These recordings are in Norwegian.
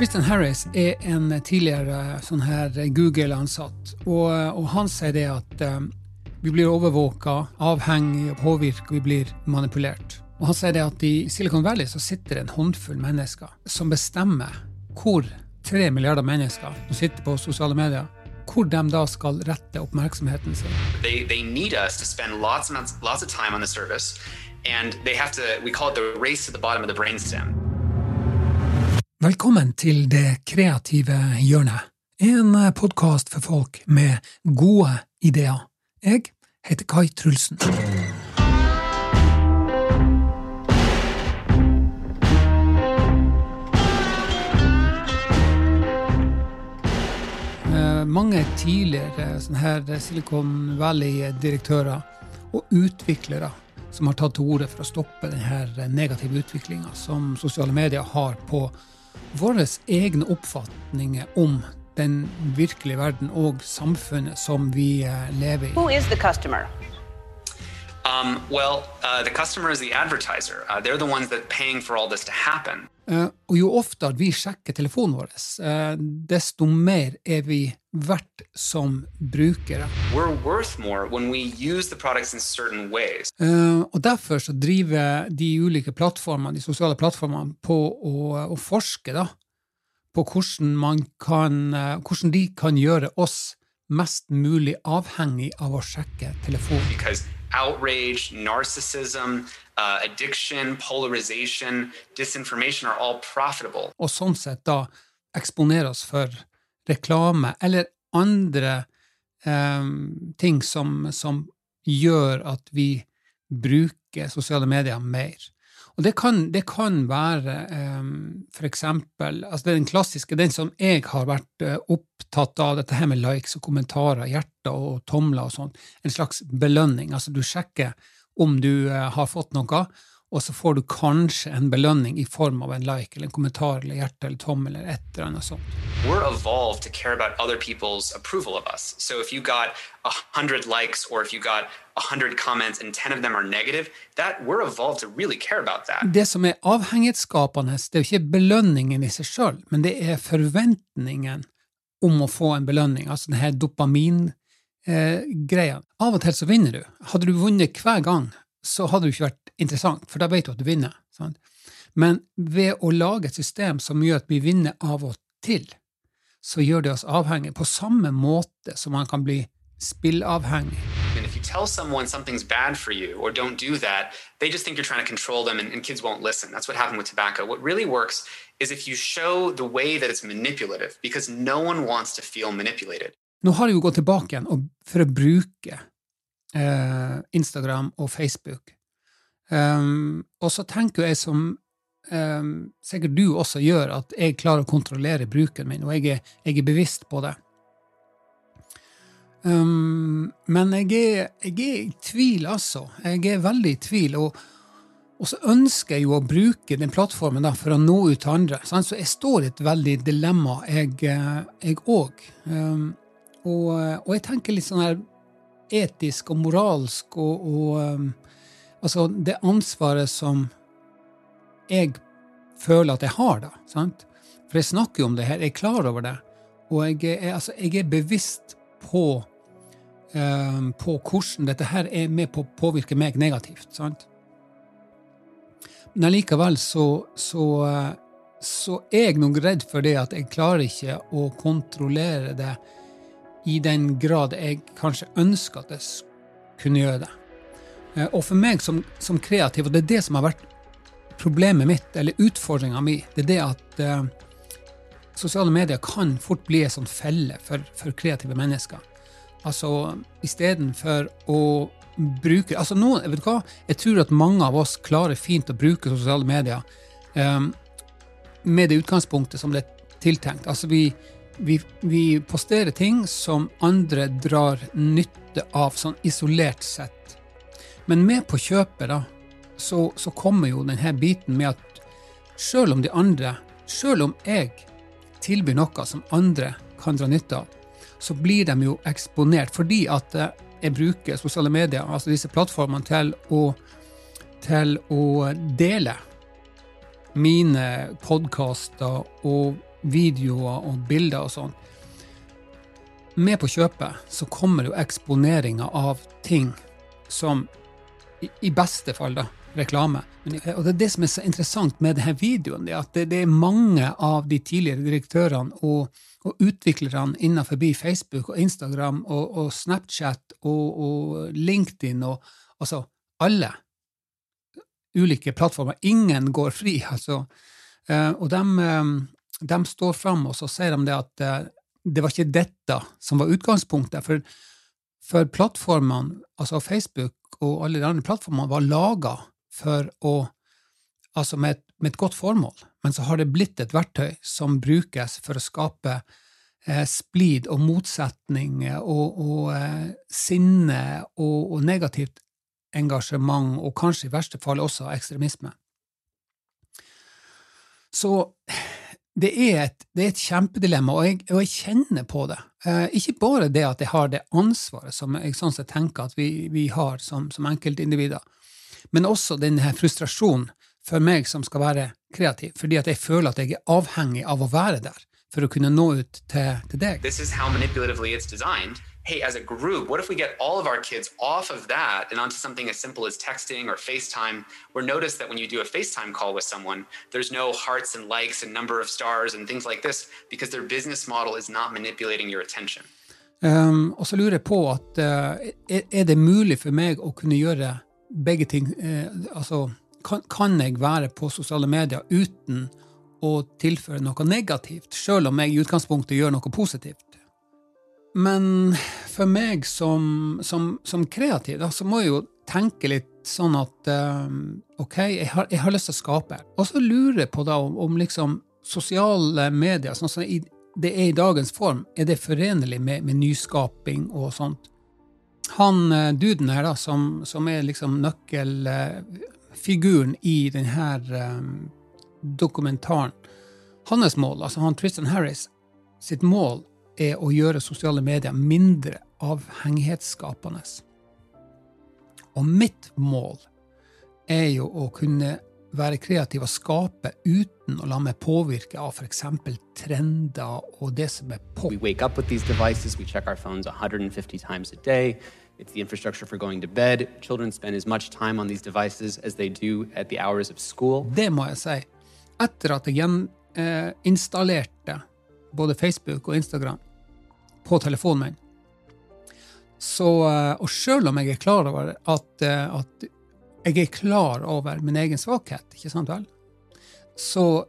Tristan Harris er en tidligere sånn her Google-ansatt, og, og, han sier det at um, vi blir overvåka, avhengig og påvirka, vi blir manipulert. Og han sier det at i Silicon Valley så sitter det en håndfull mennesker som bestemmer hvor tre milliarder mennesker som sitter på sosiale medier, hvor de da skal rette oppmerksomheten sin. They, they need us to spend lots, lots of time on the service, and they have to, we call it the race to the bottom of the brainstem. Velkommen til Det kreative hjørnet, en podkast for folk med gode ideer. Jeg heter Kai Trulsen. Eh, mange tidligere her Silicon Valley-direktører og utviklere som har tatt til orde for å stoppe denne negative utviklinga som sosiale medier har på våre egne oppfatninger om den virkelige verden og samfunnet som vi eh, lever i. Um, well, uh, the customer is the advertiser. Uh, they're the ones that paying for all this to happen. Uh, og jo oftere vi sjekker telefonen vår, uh, desto mer er vi verdt som brukere. We're worth more when we use the products in certain ways. Uh, og derfor så driver de ulike plattformene, de sosiale plattformene på å, å forske da, på hvordan, kan, hvordan de kan gjøre oss mest mulig avhengig av å sjekke telefonen. Because outrage, narcissism, uh, addiction, polarization, disinformation are all profitable. Og sånn sett da eksponere oss for reklame eller andre um, ting som, som gjør at vi bruker sosiale medier mer. Og det kan, det kan være um, for eksempel altså Den klassiske, den som jeg har vært uh, opptatt av, dette her med likes og kommentarer, hjerter og tomler og sånn, en slags belønning. Altså du sjekker om du uh, har fått noe, og så får du kanskje en belønning i form av en like eller en kommentar eller hjerte eller tommel eller et eller annet sånt. We're evolved to care about other people's approval of us. So if you got a hundred likes or if you got a hundred comments and 10 of them are negative, that we're evolved to really care about that. Det som er avhengighetsskapende, det er jo ikke belønningen i seg sjøl, men det er forventningen om å få en belønning, altså denne dopamin-greia. Eh, Av og til så vinner du. Hadde du vunnet hver gang, så hadde det ikke vært interessant, for da vet du at du vinner. Sant? Men ved å lage et system som gjør at vi vinner av og til, så gjør det oss avhengige på samme måte som man kan bli spillavhengig. And if you tell someone something's bad for you or don't do that, they just think you're trying to control them and, and kids won't listen. That's what happened with tobacco. What really works is if you show the way that it's manipulative, because no one wants to feel manipulated. Nå har jeg jo gått tilbake igjen for å bruke Instagram og Facebook. Um, og så tenker jeg som um, sikkert du også gjør, at jeg klarer å kontrollere bruken min, og jeg er, jeg er bevisst på det. Um, men jeg er, jeg er, i tvil, altså. Jeg er veldig i tvil. Og, og, så ønsker jeg jo å bruke den plattformen da, for å nå ut til andre. Sant? Så jeg står i et veldig dilemma, jeg òg. Um, og, og, jeg tenker litt sånn her etisk og moralsk og, og um, Altså, det ansvaret som jeg føler at jeg har, da. sant? For jeg snakker jo om det her, jeg er klar over det. Og jeg er, altså, jeg er bevisst på, um, på hvordan dette her er med på å påvirke meg negativt. sant? Men allikevel så, så, så er jeg nok redd for det at jeg klarer ikke å kontrollere det i den grad jeg kanskje ønsker at jeg kunne gjøre det. Eh, og for meg som, som, kreativ, og det er det som har vært problemet mitt, eller utfordringa mi, det er det at eh, sosiale medier kan fort bli en sånn felle for, for kreative mennesker. Altså istedenfor å bruke Altså nå, vet du hva, jeg tror at mange av oss klarer fint å bruke sosiale medier eh, med det utgangspunktet som det er tiltenkt. Altså vi vi, vi, posterer ting som andre drar nytte av, sånn isolert sett. Men med på kjøpet, da, så, så kommer jo denne biten med at sjøl om de andre, sjøl om jeg tilbyr noe som andre kan dra nytte av, så blir de jo eksponert fordi at eh, jeg bruker sosiale medier, altså disse plattformene, til å, til å dele mine podkaster og videoer og bilder og sånn. Med på kjøpet så kommer jo eksponeringa av ting som i, beste fall da, reklame. Og det er det som er så interessant med denne videoen, det at det, det er mange av de tidligere direktørene og, og utviklerne innenfor Facebook og Instagram og, og Snapchat og, og, LinkedIn og altså alle ulike plattformer. Ingen går fri, altså. Eh, og de, eh, de står fram og så sier de det at eh, det var ikke dette som var utgangspunktet. For, for plattformene, altså Facebook og alle de andre plattformene, var laga for å Altså med et, med et, godt formål, men så har det blitt et verktøy som brukes for å skape eh, splid og motsetning og, og eh, sinne og, og, negativt engasjement, og kanskje i verste fall også ekstremisme. Så det er et, det er et kjempedilemma, og jeg, og jeg, kjenner på det. Eh, ikke bare det at jeg har det ansvaret som jeg sånn sett tenker at vi, vi har som, som enkeltindivider, men også denne frustrasjonen for meg som skal være kreativ, fordi at jeg føler at jeg er avhengig av å være der for å kunne nå ut til, til deg. This is how manipulatively it's designed hey, as a group, what if we get all of our kids off of that and onto something as simple as texting or FaceTime? Where notice that when you do a FaceTime call with someone, there's no hearts and likes and number of stars and things like this because their business model is not manipulating your attention. Um, og så lurer jeg på at uh, er, det mulig for meg å kunne gjøre begge ting? Uh, altså, kan, kan, jeg være på sosiale medier uten å tilføre noe negativt, selv om jeg i utgangspunktet gjør noe positivt? Men for meg som, som, som kreativ, da, så må jeg jo tenke litt sånn at um, ok, jeg har, jeg har, lyst til å skape. Og så lurer jeg på da om, om liksom sosiale medier, sånn som det er i dagens form, er det forenlig med, med nyskaping og sånt? Han uh, duden her, da, som, som er liksom nøkkelfiguren i denne dokumentaren, hans mål, altså han Tristan Harris, sitt mål er å gjøre sosiale medier mindre avhengighetsskapende. Og mitt mål er jo å kunne være kreativ og skape uten å la meg påvirke av f.eks. trender og det som er pop. Devices, we check our 150 times a day. It's the infrastructure for going to bed. Children spend as much time on these devices as they do at the hours of school. Det må jeg si. Etter at jeg gjeninstallerte både Facebook og Instagram, på telefonen min. Så, eh, og sjøl om jeg er klar over at, eh, at, jeg er klar over min egen svakhet, ikke sant vel, så,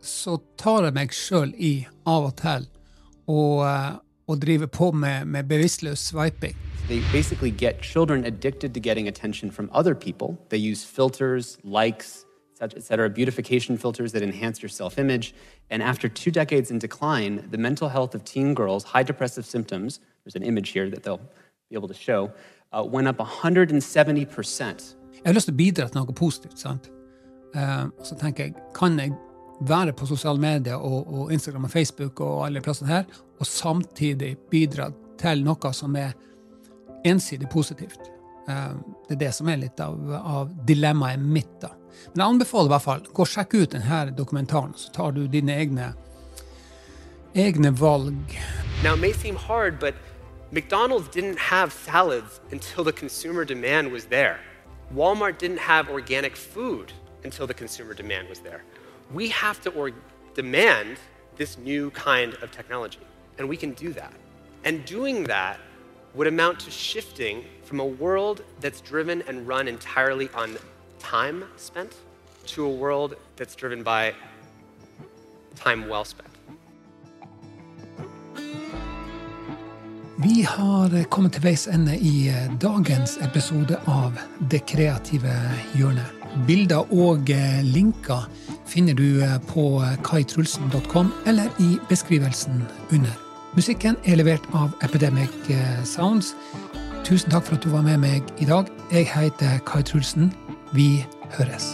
så tar jeg meg sjøl i av og til å, drive på med, med bevisstløs swiping. They basically get children addicted to getting attention from other people. They use filters, likes, etc., beautification filters that enhance your self image. And after two decades in decline, the mental health of teen girls, high depressive symptoms, there's an image here that they'll be able to show, uh, went up 170%. Jeg har lyst til å bidra til noe positivt. sant? Uh, så tenker jeg, kan jeg være på sosiale medier og, og, Instagram og Facebook og alle plassene her, og samtidig bidra til noe som er ensidig positivt? Uh, det er det som er litt av, av dilemmaet mitt. da. Men jeg anbefaler i hvert fall gå og sjekk ut denne dokumentaren, så tar du dine egne, egne valg. Now, it may seem hard, but McDonald's didn't have salads until the consumer demand was there. Walmart didn't have organic food until the consumer demand was there. We have to demand this new kind of technology, and we can do that. And doing that would amount to shifting from a world that's driven and run entirely on time spent to a world that's driven by time well spent. Vi har kommet til veis ende i dagens episode av Det kreative hjørnet. Bilder og linker finner du på kaitrulsen.com eller i beskrivelsen under. Musikken er levert av Epidemic Sounds. Tusen takk for at du var med meg i dag. Jeg heter Kai Trulsen. Vi høres.